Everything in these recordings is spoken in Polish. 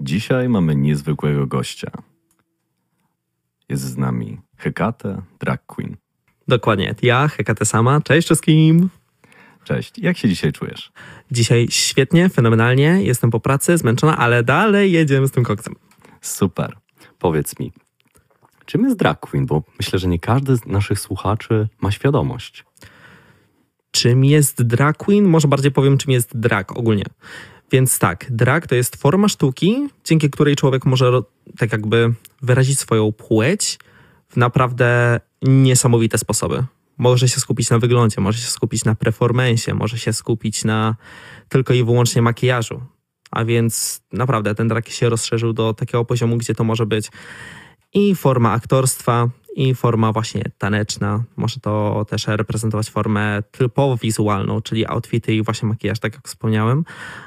Dzisiaj mamy niezwykłego gościa. Jest z nami Hekate, drag queen. Dokładnie, ja, Hekate sama. Cześć wszystkim! Cześć, jak się dzisiaj czujesz? Dzisiaj świetnie, fenomenalnie, jestem po pracy, zmęczona, ale dalej jedziemy z tym koksem. Super. Powiedz mi, czym jest drag queen? Bo myślę, że nie każdy z naszych słuchaczy ma świadomość. Czym jest drag queen? Może bardziej powiem, czym jest drag ogólnie. Więc tak, drag to jest forma sztuki, dzięki której człowiek może tak jakby wyrazić swoją płeć w naprawdę niesamowite sposoby. Może się skupić na wyglądzie, może się skupić na performensie, może się skupić na tylko i wyłącznie makijażu. A więc naprawdę ten drag się rozszerzył do takiego poziomu, gdzie to może być i forma aktorstwa, i forma właśnie taneczna. Może to też reprezentować formę typowo wizualną, czyli outfity i właśnie makijaż, tak jak wspomniałem.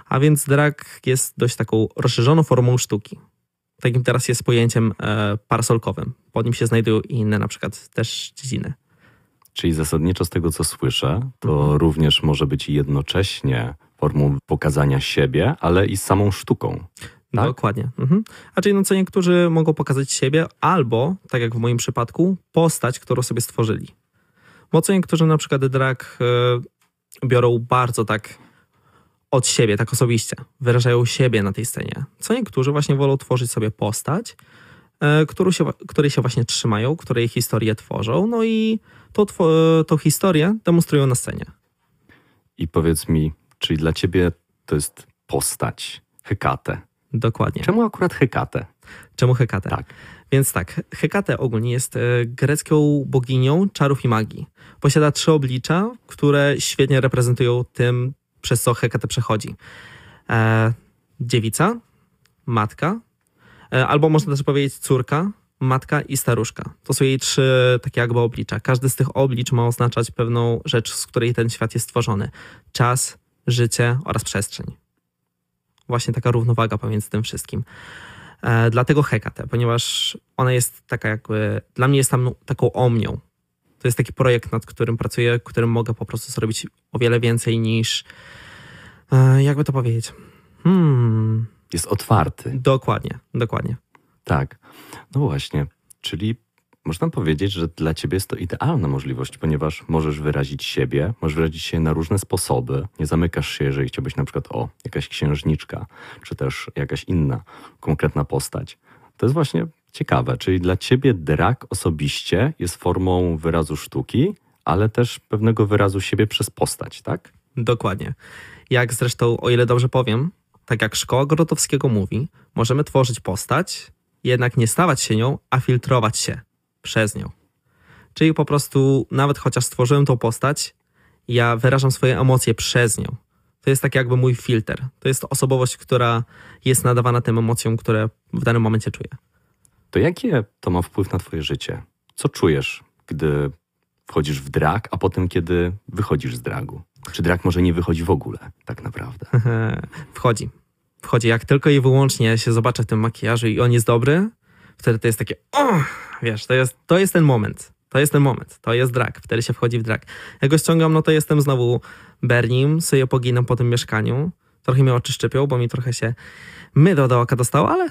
A więc drag jest dość taką rozszerzoną formą sztuki. Takim teraz jest pojęciem e, parasolkowym. Pod nim się znajdują inne na przykład też dziedziny. Czyli zasadniczo z tego, co słyszę, to mhm. również może być jednocześnie formą pokazania siebie, ale i samą sztuką. Tak? Dokładnie. Mhm. A czyli no co niektórzy mogą pokazać siebie albo, tak jak w moim przypadku, postać, którą sobie stworzyli. Bo co niektórzy na przykład drag y, biorą bardzo tak od siebie, tak osobiście. Wyrażają siebie na tej scenie. Co niektórzy właśnie wolą tworzyć sobie postać, y, którą się, której się właśnie trzymają, której historię tworzą, no i tą, tą historię demonstrują na scenie. I powiedz mi, czyli dla ciebie to jest postać, Hekate, Dokładnie. Czemu akurat Hekate? Czemu Hekate? Tak. Więc tak, Hekate ogólnie jest e, grecką boginią czarów i magii. Posiada trzy oblicza, które świetnie reprezentują tym, przez co Hekate przechodzi. E, dziewica, matka, e, albo można też powiedzieć córka, matka i staruszka. To są jej trzy takie jakby oblicza. Każdy z tych oblicz ma oznaczać pewną rzecz, z której ten świat jest stworzony. Czas, życie oraz przestrzeń właśnie taka równowaga pomiędzy tym wszystkim. E, dlatego Hekate, ponieważ ona jest taka jakby, dla mnie jest tam taką omnią. To jest taki projekt, nad którym pracuję, którym mogę po prostu zrobić o wiele więcej niż, e, jakby to powiedzieć, hmm. Jest otwarty. Dokładnie, dokładnie. Tak. No właśnie, czyli można powiedzieć, że dla ciebie jest to idealna możliwość, ponieważ możesz wyrazić siebie, możesz wyrazić się na różne sposoby. Nie zamykasz się, jeżeli chciałbyś na przykład o jakaś księżniczka, czy też jakaś inna konkretna postać. To jest właśnie ciekawe, czyli dla ciebie drag osobiście jest formą wyrazu sztuki, ale też pewnego wyrazu siebie przez postać, tak? Dokładnie. Jak zresztą, o ile dobrze powiem, tak jak szkoła Grotowskiego mówi, możemy tworzyć postać, jednak nie stawać się nią, a filtrować się przez nią. Czyli po prostu, nawet chociaż stworzyłem tą postać, ja wyrażam swoje emocje przez nią. To jest tak jakby mój filtr. To jest osobowość, która jest nadawana tym emocjom, które w danym momencie czuję. To jakie to ma wpływ na twoje życie? Co czujesz, gdy wchodzisz w drag, a potem kiedy wychodzisz z dragu? Czy drag może nie wychodzi w ogóle, tak naprawdę? wchodzi. Wchodzi. Jak tylko i wyłącznie się zobaczę w tym makijażu i on jest dobry, wtedy to jest takie, o, wiesz, to jest, to jest ten moment. To jest ten moment, to jest drag, wtedy się wchodzi w drag. Jak go ściągam, no to jestem znowu Bernim, sobie poginam po tym mieszkaniu. Trochę mnie oczy szczypią, bo mi trochę się mydło do oka dostało, ale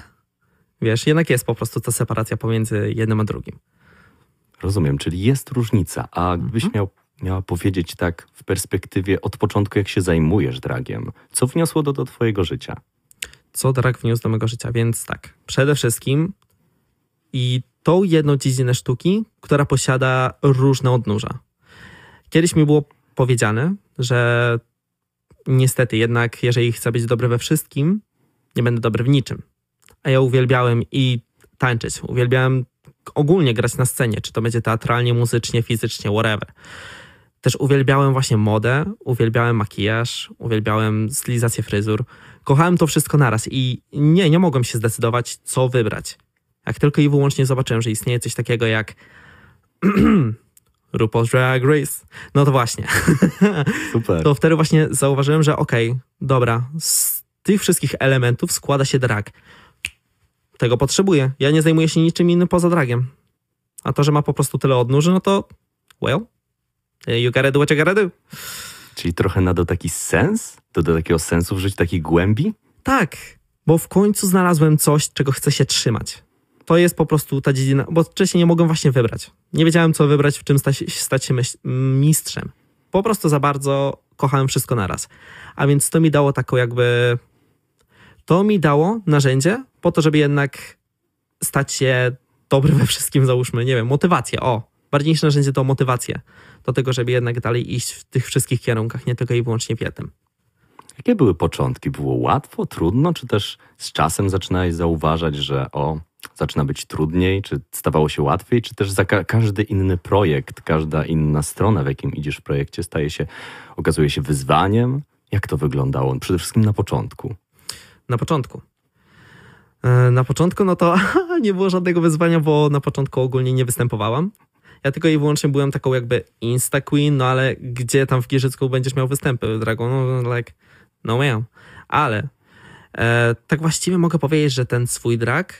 wiesz, jednak jest po prostu ta separacja pomiędzy jednym a drugim. Rozumiem, czyli jest różnica. A gdybyś mhm. miał, miała powiedzieć tak w perspektywie od początku, jak się zajmujesz dragiem, co wniosło do, do twojego życia? Co drag wniósł do mojego życia? Więc tak, przede wszystkim i tą jedną dziedzinę sztuki, która posiada różne odnóża. Kiedyś mi było powiedziane, że niestety jednak, jeżeli chcę być dobry we wszystkim, nie będę dobry w niczym. A ja uwielbiałem i tańczyć, uwielbiałem ogólnie grać na scenie, czy to będzie teatralnie, muzycznie, fizycznie, whatever. Też uwielbiałem właśnie modę, uwielbiałem makijaż, uwielbiałem stylizację fryzur. Kochałem to wszystko naraz i nie, nie mogłem się zdecydować, co wybrać. Jak tylko i wyłącznie zobaczyłem, że istnieje coś takiego jak RuPaul's Drag Race, no to właśnie. Super. To wtedy właśnie zauważyłem, że okej, okay, dobra, z tych wszystkich elementów składa się drag. Tego potrzebuję. Ja nie zajmuję się niczym innym poza dragiem. A to, że ma po prostu tyle odnóży, no to well, you gotta do what you gotta do. Czyli trochę nada taki sens? To do takiego sensu w życiu, takiej głębi? Tak. bo w końcu znalazłem coś, czego chcę się trzymać. To jest po prostu ta dziedzina, bo wcześniej nie mogłem właśnie wybrać. Nie wiedziałem, co wybrać, w czym stać, stać się mistrzem. Po prostu za bardzo kochałem wszystko naraz. A więc to mi dało taką jakby. To mi dało narzędzie po to, żeby jednak stać się dobry we wszystkim, załóżmy, nie wiem, motywację. O, bardziej niż narzędzie to motywację do tego, żeby jednak dalej iść w tych wszystkich kierunkach, nie tylko i wyłącznie w jednym. Jakie były początki? Było łatwo, trudno, czy też z czasem zaczynałeś zauważać, że o, zaczyna być trudniej, czy stawało się łatwiej, czy też za ka każdy inny projekt, każda inna strona, w jakim idziesz w projekcie, staje się, okazuje się wyzwaniem? Jak to wyglądało? Przede wszystkim na początku. Na początku. E, na początku, no to nie było żadnego wyzwania, bo na początku ogólnie nie występowałam. Ja tylko i wyłącznie byłem taką jakby insta queen, no ale gdzie tam w Giżycku będziesz miał występy, Dragon? No, like, no miał. Ale e, tak właściwie mogę powiedzieć, że ten swój drag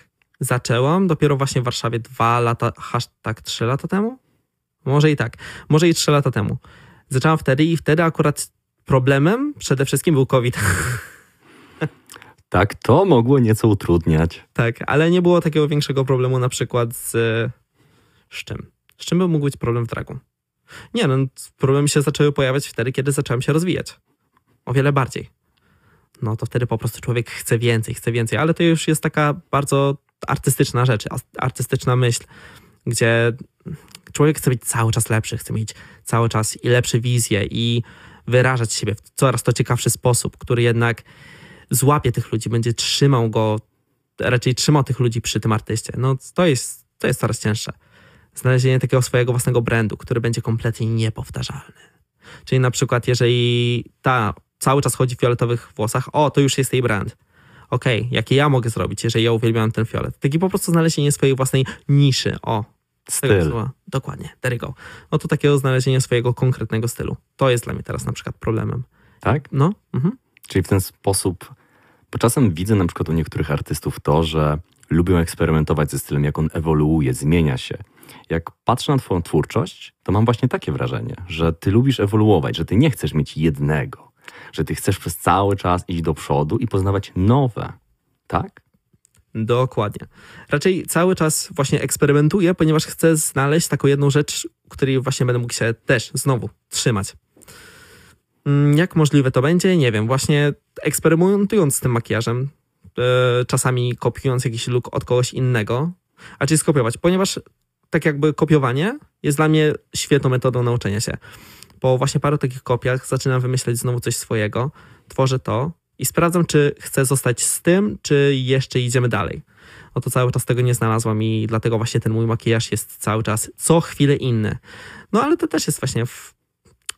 zaczęłam dopiero właśnie w Warszawie dwa lata, hashtag trzy lata temu? Może i tak, może i trzy lata temu. Zaczęłam wtedy i wtedy akurat problemem przede wszystkim był COVID. Tak, to mogło nieco utrudniać. Tak, ale nie było takiego większego problemu na przykład z... Z czym? Z czym by mógł być problem w dragu? Nie, no problemy się zaczęły pojawiać wtedy, kiedy zacząłem się rozwijać. O wiele bardziej. No to wtedy po prostu człowiek chce więcej, chce więcej, ale to już jest taka bardzo artystyczna rzecz, artystyczna myśl, gdzie człowiek chce być cały czas lepszy, chce mieć cały czas i lepsze wizje i wyrażać siebie w coraz to ciekawszy sposób, który jednak złapie tych ludzi, będzie trzymał go, raczej trzymał tych ludzi przy tym artyście. No to jest, to jest coraz cięższe. Znalezienie takiego swojego własnego brandu, który będzie kompletnie niepowtarzalny. Czyli na przykład, jeżeli ta cały czas chodzi w fioletowych włosach, o, to już jest jej brand. Okej, okay, jakie ja mogę zrobić, jeżeli ja uwielbiam ten fiolet? Taki po prostu znalezienie swojej własnej niszy. O, styl. Dokładnie, there you go. No to takiego znalezienia swojego konkretnego stylu. To jest dla mnie teraz na przykład problemem. Tak? No. Mhm. Czyli w ten sposób, bo czasem widzę na przykład u niektórych artystów to, że lubią eksperymentować ze stylem, jak on ewoluuje, zmienia się. Jak patrzę na Twoją twórczość, to mam właśnie takie wrażenie, że Ty lubisz ewoluować, że Ty nie chcesz mieć jednego, że Ty chcesz przez cały czas iść do przodu i poznawać nowe, tak? Dokładnie. Raczej cały czas właśnie eksperymentuję, ponieważ chcę znaleźć taką jedną rzecz, której właśnie będę mógł się też znowu trzymać. Mm, jak możliwe to będzie? Nie wiem. Właśnie eksperymentując z tym makijażem, e, czasami kopiując jakiś look od kogoś innego, a czy skopiować, ponieważ tak jakby kopiowanie jest dla mnie świetną metodą nauczenia się. Po właśnie paru takich kopiach zaczynam wymyślać znowu coś swojego, tworzę to i sprawdzam, czy chcę zostać z tym, czy jeszcze idziemy dalej. No to cały czas tego nie znalazłam i dlatego właśnie ten mój makijaż jest cały czas co chwilę inny. No ale to też jest właśnie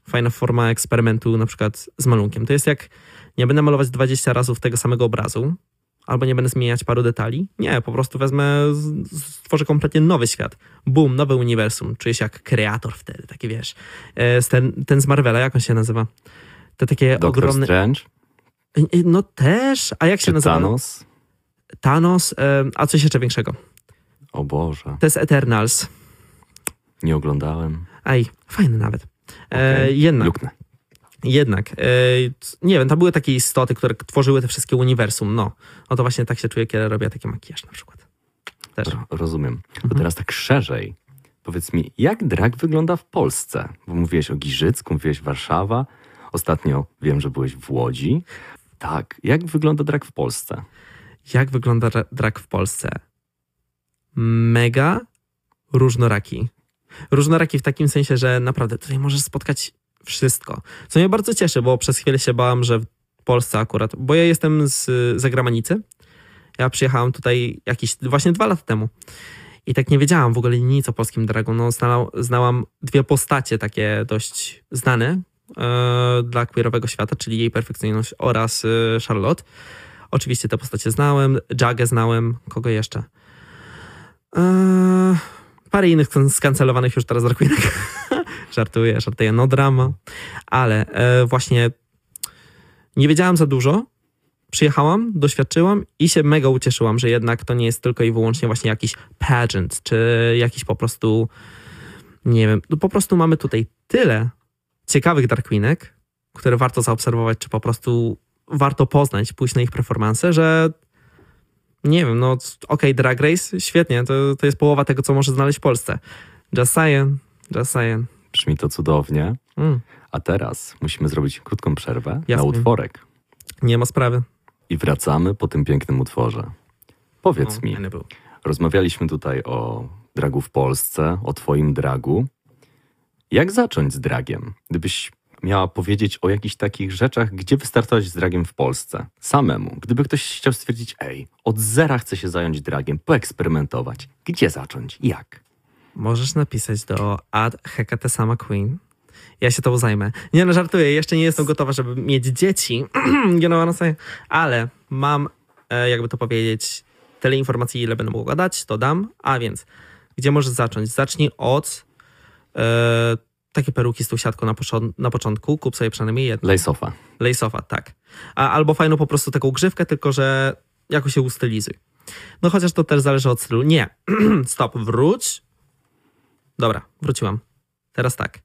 fajna forma eksperymentu na przykład z malunkiem. To jest jak nie będę malować 20 razy tego samego obrazu, albo nie będę zmieniać paru detali. Nie, po prostu wezmę, stworzę kompletnie nowy świat. Boom, nowe uniwersum. Czuję się jak kreator wtedy, taki wiesz. E, ten, ten z Marvela, jak on się nazywa? Te takie Doctor ogromne... Strange? No też, a jak się Czy nazywa? Thanos? Thanos, a coś jeszcze większego. O Boże. To jest Eternals. Nie oglądałem. Aj, fajny nawet. E, Okay. jednak, Luknę. Jednak, e, nie wiem, tam były takie istoty, które tworzyły te wszystkie uniwersum, no. No to właśnie tak się czuję, kiedy robię taki makijaż na przykład. Też. Ro- Rozumiem. To Mhm. teraz tak szerzej. Powiedz mi, jak drag wygląda w Polsce? Bo mówiłeś o Giżycku, mówiłeś Warszawa. Ostatnio wiem, że byłeś w Łodzi. Tak, jak wygląda drag w Polsce? Jak wygląda dra- drag w Polsce? Mega różnoraki. Różnoraki w takim sensie, że naprawdę tutaj możesz spotkać wszystko. Co mnie bardzo cieszy, bo przez chwilę się bałam, że w Polsce akurat, bo ja jestem z zagranicy. Ja przyjechałam tutaj jakieś właśnie dwa lata temu. I tak nie wiedziałam w ogóle nic o polskim dragu. No, znała, znałam dwie postacie takie dość znane e, dla queerowego świata, czyli jej perfekcyjność oraz e, Charlotte. Oczywiście te postacie znałem, Jagę znałem, kogo jeszcze? Eee, parę innych skan- skancelowanych już teraz drag queenek. żartuję, żartuję, no drama. Ale e, właśnie nie wiedziałam za dużo. Przyjechałam, doświadczyłam i się mega ucieszyłam, że jednak to nie jest tylko i wyłącznie właśnie jakiś pageant, czy jakiś po prostu, nie wiem, no po prostu mamy tutaj tyle ciekawych queenek, które warto zaobserwować, czy po prostu warto poznać, pójść na ich performance, że Nie wiem, no okej, Drag Race, świetnie, to, to jest połowa tego, co może znaleźć w Polsce. Just saying, just saying. Brzmi to cudownie. Mm, A teraz musimy zrobić krótką przerwę na Jasne. utworek. nie ma sprawy. I wracamy po tym pięknym utworze. Powiedz No, mi, rozmawialiśmy tutaj o dragu w Polsce, o twoim dragu. Jak zacząć z dragiem? Gdybyś miała powiedzieć o jakichś takich rzeczach, gdzie wystartować z dragiem w Polsce? Samemu. Gdyby ktoś chciał stwierdzić, ej, od zera chcę się zająć dragiem, poeksperymentować. Gdzie zacząć? Jak? Możesz napisać do ad Hekate Sama Queen. Ja się to zajmę. Nie no, żartuję, jeszcze nie jestem gotowa, żeby mieć dzieci. you know what I'm saying? Ale mam, e, jakby to powiedzieć, tyle informacji, ile będę mogła dać, to dam. A więc, gdzie możesz zacząć? Zacznij od e, takie peruki z tą siatką na, na początku. Kup sobie przynajmniej jedną. Lejsofa. Lace'ofa, tak. A, albo fajną po prostu taką grzywkę, tylko że jakoś się ustylizuj. No chociaż to też zależy od stylu. Nie. Stop. Wróć. Dobra, wróciłam. Teraz tak.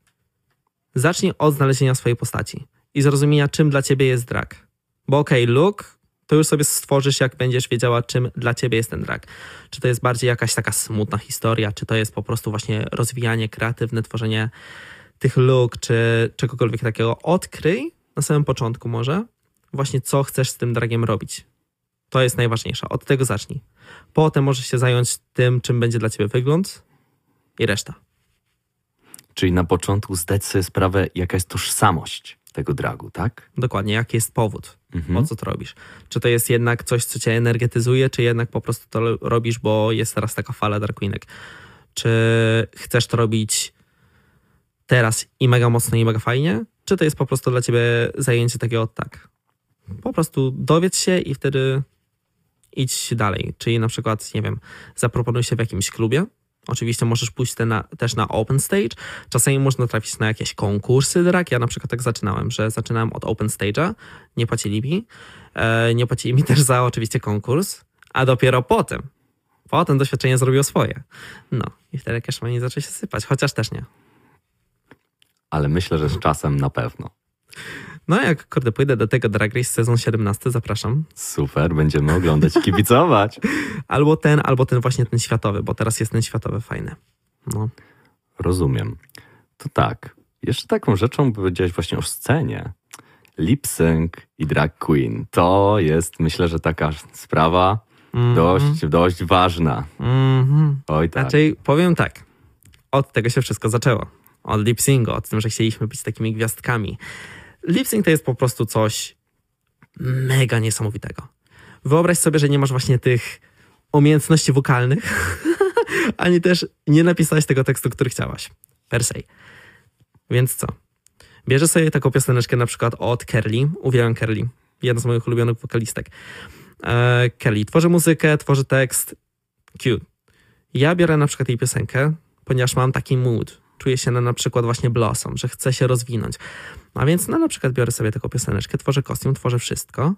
Zacznij od znalezienia swojej postaci i zrozumienia, czym dla ciebie jest drag. Bo okej, look, to już sobie stworzysz, jak będziesz wiedziała, czym dla ciebie jest ten drag. Czy to jest bardziej jakaś taka smutna historia, czy to jest po prostu właśnie rozwijanie, kreatywne tworzenie tych look, czy czegokolwiek takiego. Odkryj na samym początku może właśnie, co chcesz z tym dragiem robić. To jest najważniejsze. Od tego zacznij. Potem możesz się zająć tym, czym będzie dla ciebie wygląd i reszta. Czyli na początku zdać sobie sprawę, jaka jest tożsamość tego dragu, tak? Dokładnie, jaki jest powód, Mhm. po co to robisz. Czy to jest jednak coś, co cię energetyzuje, czy jednak po prostu to robisz, bo jest teraz taka fala queenek. Czy chcesz to robić teraz i mega mocno i mega fajnie, czy to jest po prostu dla ciebie zajęcie takiego tak. Po prostu dowiedz się i wtedy idź dalej. Czyli na przykład, nie wiem, zaproponuj się w jakimś klubie. Oczywiście możesz pójść te na, też na open stage. Czasami można trafić na jakieś konkursy drag. Ja na przykład tak zaczynałem, że zaczynałem od open stage'a. Nie płacili mi. E, nie płacili mi też za oczywiście konkurs. A dopiero potem, potem doświadczenie zrobiło swoje. No i wtedy cash money zaczął się sypać. Chociaż też nie. Ale myślę, że z czasem na pewno. No jak kurde pójdę do tego Drag Race sezon 17, zapraszam. Super, będziemy oglądać i kibicować. Albo ten, albo ten właśnie ten światowy, bo teraz jest ten światowy fajny. No. Rozumiem. To tak. Jeszcze taką rzeczą powiedziałeś właśnie o scenie. Lip sync i drag queen. To jest, myślę, że taka sprawa Mhm. dość, dość ważna. Mhm. Oj tak. Raczej powiem tak. Od tego się wszystko zaczęło. Od lip syncu, od tym, że chcieliśmy być takimi gwiazdkami. Lip to jest po prostu coś mega niesamowitego. Wyobraź sobie, że nie masz właśnie tych umiejętności wokalnych, ani też nie napisałeś tego tekstu, który chciałaś. Per se. Więc co? Bierzesz sobie taką pioseneczkę na przykład od Kerli. Uwielbiam Kerli. Jedna z moich ulubionych wokalistek. E, tworzy muzykę, tworzy tekst. Cute. Ja biorę na przykład jej piosenkę, ponieważ mam taki mood. Czuję się na, na przykład właśnie Blossom, że chcę się rozwinąć. A więc no, na przykład biorę sobie taką pioseneczkę, tworzę kostium, tworzę wszystko,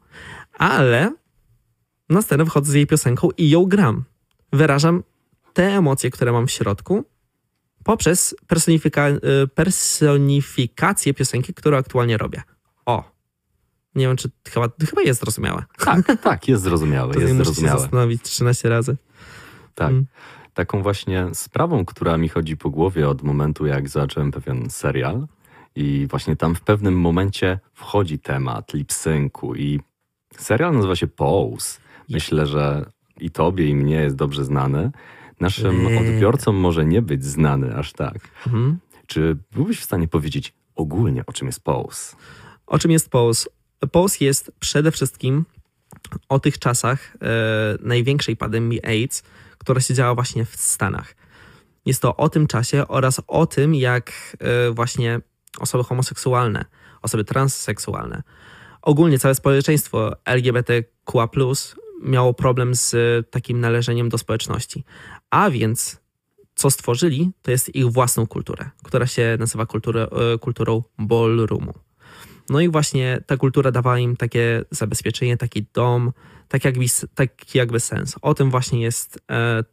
ale na scenę wchodzę z jej piosenką i ją gram. Wyrażam te emocje, które mam w środku poprzez personifika- y, personifikację piosenki, którą aktualnie robię. O. Nie wiem, czy chyba, chyba jest zrozumiałe. Tak, tak, jest zrozumiałe, jest muszę się zrozumiałe. zastanowić 13 razy. Tak. Mm. Taką właśnie sprawą, która mi chodzi po głowie od momentu, jak zacząłem pewien serial i właśnie tam w pewnym momencie wchodzi temat lip-syncu i serial nazywa się Pose. Myślę, że i tobie, i mnie jest dobrze znany. Naszym odbiorcom może nie być znany aż tak. Mhm. Czy byłbyś w stanie powiedzieć ogólnie, o czym jest Pose? O czym jest Pose? Pose jest przede wszystkim o tych czasach e, największej pandemii AIDS, która się działa właśnie w Stanach. Jest to o tym czasie oraz o tym, jak e, właśnie osoby homoseksualne, osoby transseksualne, ogólnie całe społeczeństwo LGBTQA+, miało problem z takim należeniem do społeczności. A więc co stworzyli, to jest ich własną kulturę, która się nazywa kulturę, e, kulturą ballroomu. No i właśnie ta kultura dawała im takie zabezpieczenie, taki dom, tak jakby, taki jakby sens. O tym właśnie jest e,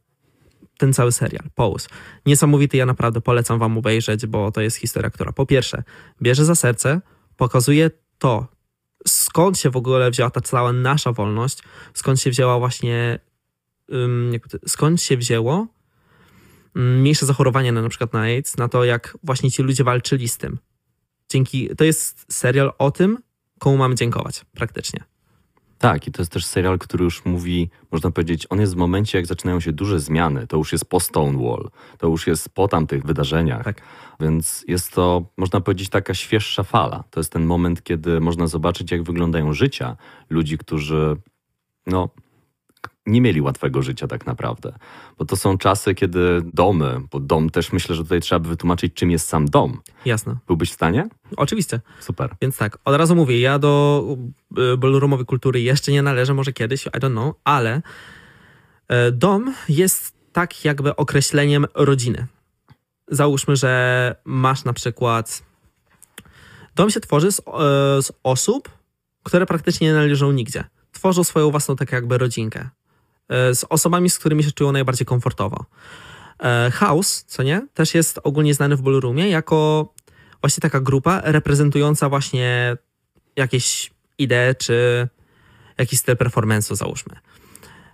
ten cały serial, Pose. Niesamowity, ja naprawdę polecam wam obejrzeć, bo to jest historia, która po pierwsze bierze za serce, pokazuje to, skąd się w ogóle wzięła ta cała nasza wolność, skąd się wzięła właśnie skąd się wzięło ym, mniejsze zachorowanie na, na przykład na AIDS, na to, jak właśnie ci ludzie walczyli z tym. Dzięki, to jest serial o tym, komu mamy dziękować praktycznie. Tak, i to jest też serial, który już mówi, można powiedzieć, on jest w momencie, jak zaczynają się duże zmiany. To już jest po Stonewall, to już jest po tamtych wydarzeniach. Tak. Więc jest to, można powiedzieć, taka świeższa fala. To jest ten moment, kiedy można zobaczyć, jak wyglądają życia ludzi, którzy no, nie mieli łatwego życia tak naprawdę. Bo to są czasy, kiedy domy, bo dom też myślę, że tutaj trzeba by wytłumaczyć, czym jest sam dom. Jasne. Byłbyś w stanie? Oczywiście. Super. Więc tak, od razu mówię, ja do y, ballroomowej kultury jeszcze nie należę, może kiedyś, I don't know, ale e, dom jest tak jakby określeniem rodziny. Załóżmy, że masz na przykład. Dom się tworzy z, e, z osób, które praktycznie nie należą nigdzie. Tworzą swoją własną tak jakby rodzinkę. E, Z osobami, z którymi się czują najbardziej komfortowo. E, House, co nie? Też jest ogólnie znany w ballroomie jako właśnie taka grupa reprezentująca właśnie jakieś idee czy jakiś styl performance'u, załóżmy.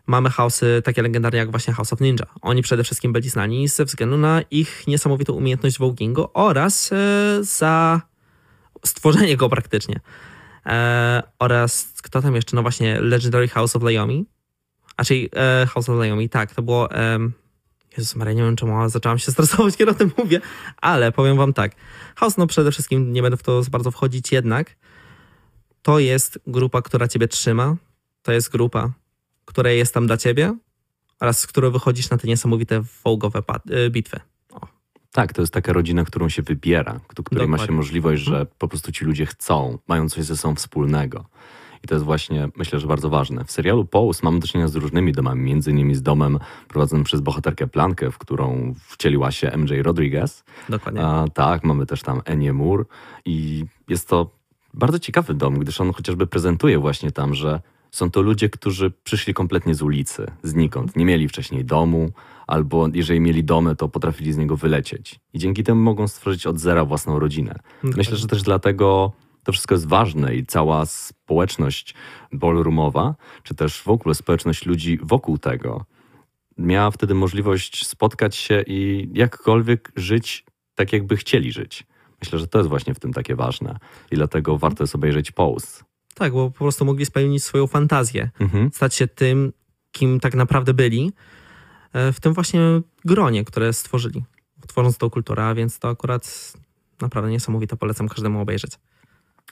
Mamy house'y takie legendarne jak właśnie House of Ninja. Oni przede wszystkim byli znani ze względu na ich niesamowitą umiejętność voguingu oraz e, za stworzenie go praktycznie. Oraz kto tam jeszcze? No właśnie Legendary House of Laomi. A czyli e, House of tak, to było... em, Jezus Maria, nie wiem czemu, zaczęłam się stresować, kiedy o tym mówię, ale powiem wam tak. House, no przede wszystkim nie będę w to bardzo wchodzić, jednak to jest grupa, która ciebie trzyma, to jest grupa, która jest tam dla ciebie oraz z którą wychodzisz na te niesamowite wołgowe y, bitwy. Tak, to jest taka rodzina, którą się wybiera, do której ma się Dokładnie. możliwość, że Mhm. po prostu ci ludzie chcą, mają coś ze sobą wspólnego. I to jest właśnie, myślę, że bardzo ważne. W serialu Pose mamy do czynienia z różnymi domami, między innymi z domem prowadzonym przez bohaterkę Plankę, w którą wcieliła się MJ Rodriguez. Dokładnie. A, tak, mamy też tam Enię Moore i jest to bardzo ciekawy dom, gdyż on chociażby prezentuje właśnie tam, że są to ludzie, którzy przyszli kompletnie z ulicy, znikąd. Nie mieli wcześniej domu, albo jeżeli mieli domy, to potrafili z niego wylecieć. I dzięki temu mogą stworzyć od zera własną rodzinę. Myślę, że też dlatego to wszystko jest ważne i cała społeczność ballroomowa, czy też w ogóle społeczność ludzi wokół tego, miała wtedy możliwość spotkać się i jakkolwiek żyć tak, jakby chcieli żyć. Myślę, że to jest właśnie w tym takie ważne i dlatego warto jest obejrzeć Pose. Tak, bo po prostu mogli spełnić swoją fantazję, Mhm. stać się tym, kim tak naprawdę byli, e, w tym właśnie gronie, które stworzyli, tworząc tą kulturę, a więc to akurat naprawdę niesamowite, polecam każdemu obejrzeć.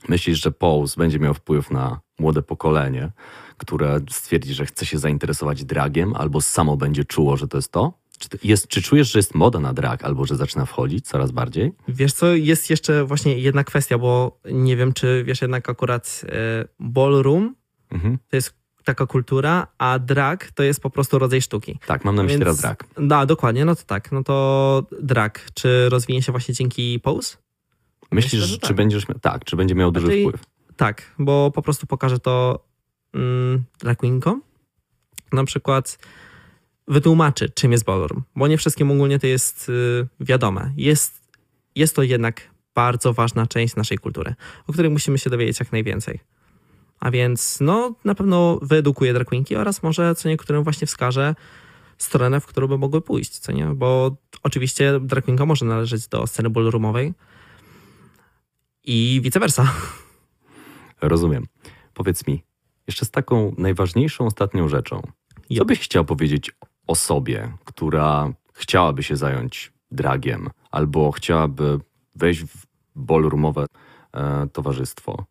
Myślisz, że Pose będzie miał wpływ na młode pokolenie, które stwierdzi, że chce się zainteresować dragiem, albo samo będzie czuło, że to jest to? Czy, jest, czy czujesz, że jest moda na drag, albo że zaczyna wchodzić coraz bardziej? Wiesz co, jest jeszcze właśnie jedna kwestia, bo nie wiem, czy wiesz jednak akurat e, ballroom Mhm. to jest taka kultura, a drag to jest po prostu rodzaj sztuki. Tak, mam na myśli Więc- teraz drag. No, dokładnie, no to tak. No to drag, czy rozwinie się właśnie dzięki Pose? Myślisz, Myślę, że że czy tak. będziesz miał, tak, czy będzie miał duży Raczej- wpływ? Tak, bo po prostu pokaże to mm, drag queenkom. Na przykład wytłumaczy, czym jest ballroom, bo nie wszystkim ogólnie to jest y, wiadome. Jest, jest to jednak bardzo ważna część naszej kultury, o której musimy się dowiedzieć jak najwięcej. A więc no, na pewno wyedukuje drag queenki oraz może co niektórym właśnie wskaże stronę, w którą by mogły pójść, co nie? Bo oczywiście drag queenka może należeć do sceny ballroomowej i vice versa. Rozumiem. Powiedz mi, jeszcze z taką najważniejszą ostatnią rzeczą. Co byś chciał powiedzieć o sobie, która chciałaby się zająć dragiem, albo chciałaby wejść w ballroomowe e, towarzystwo?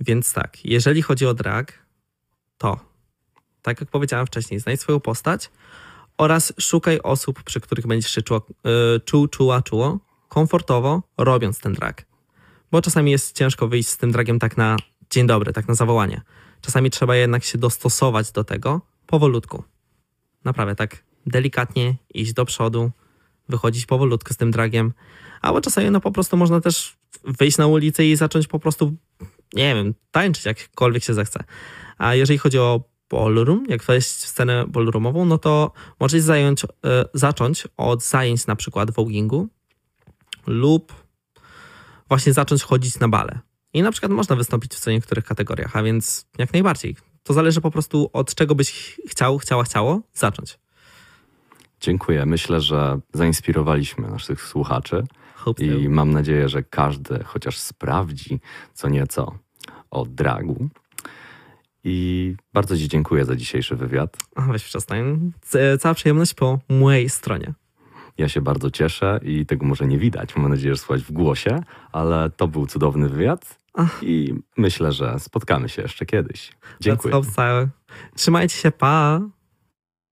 Więc tak, jeżeli chodzi o drag, to tak jak powiedziałem wcześniej, znajdź swoją postać oraz szukaj osób, przy których będziesz się czuła, y, czuł, czuła, czuło komfortowo, robiąc ten drag. Bo czasami jest ciężko wyjść z tym dragiem tak na dzień dobry, tak na zawołanie. Czasami trzeba jednak się dostosować do tego powolutku. Naprawdę tak delikatnie iść do przodu, wychodzić powolutku z tym dragiem. Albo czasami no po prostu można też wyjść na ulicę i zacząć po prostu nie wiem, tańczyć jakkolwiek się zechce. A jeżeli chodzi o ballroom, jak wejść w scenę ballroomową, no to możesz zająć, e, zacząć od zajęć na przykład voguingu lub właśnie zacząć chodzić na bale. I na przykład można wystąpić w co niektórych kategoriach, a więc jak najbardziej. To zależy po prostu od czego byś chciał, chciała, chciało zacząć. Dziękuję. Myślę, że zainspirowaliśmy naszych słuchaczy Hope i so. mam nadzieję, że każdy chociaż sprawdzi co nieco o dragu. I bardzo Ci dziękuję za dzisiejszy wywiad. A, weź przestań. Cała przyjemność po mojej stronie. Ja się bardzo cieszę i tego może nie widać. Mam nadzieję, że słuchać w głosie, ale to był cudowny wywiad i myślę, że spotkamy się jeszcze kiedyś. Dziękuję. Let's hope so. Trzymajcie się, pa!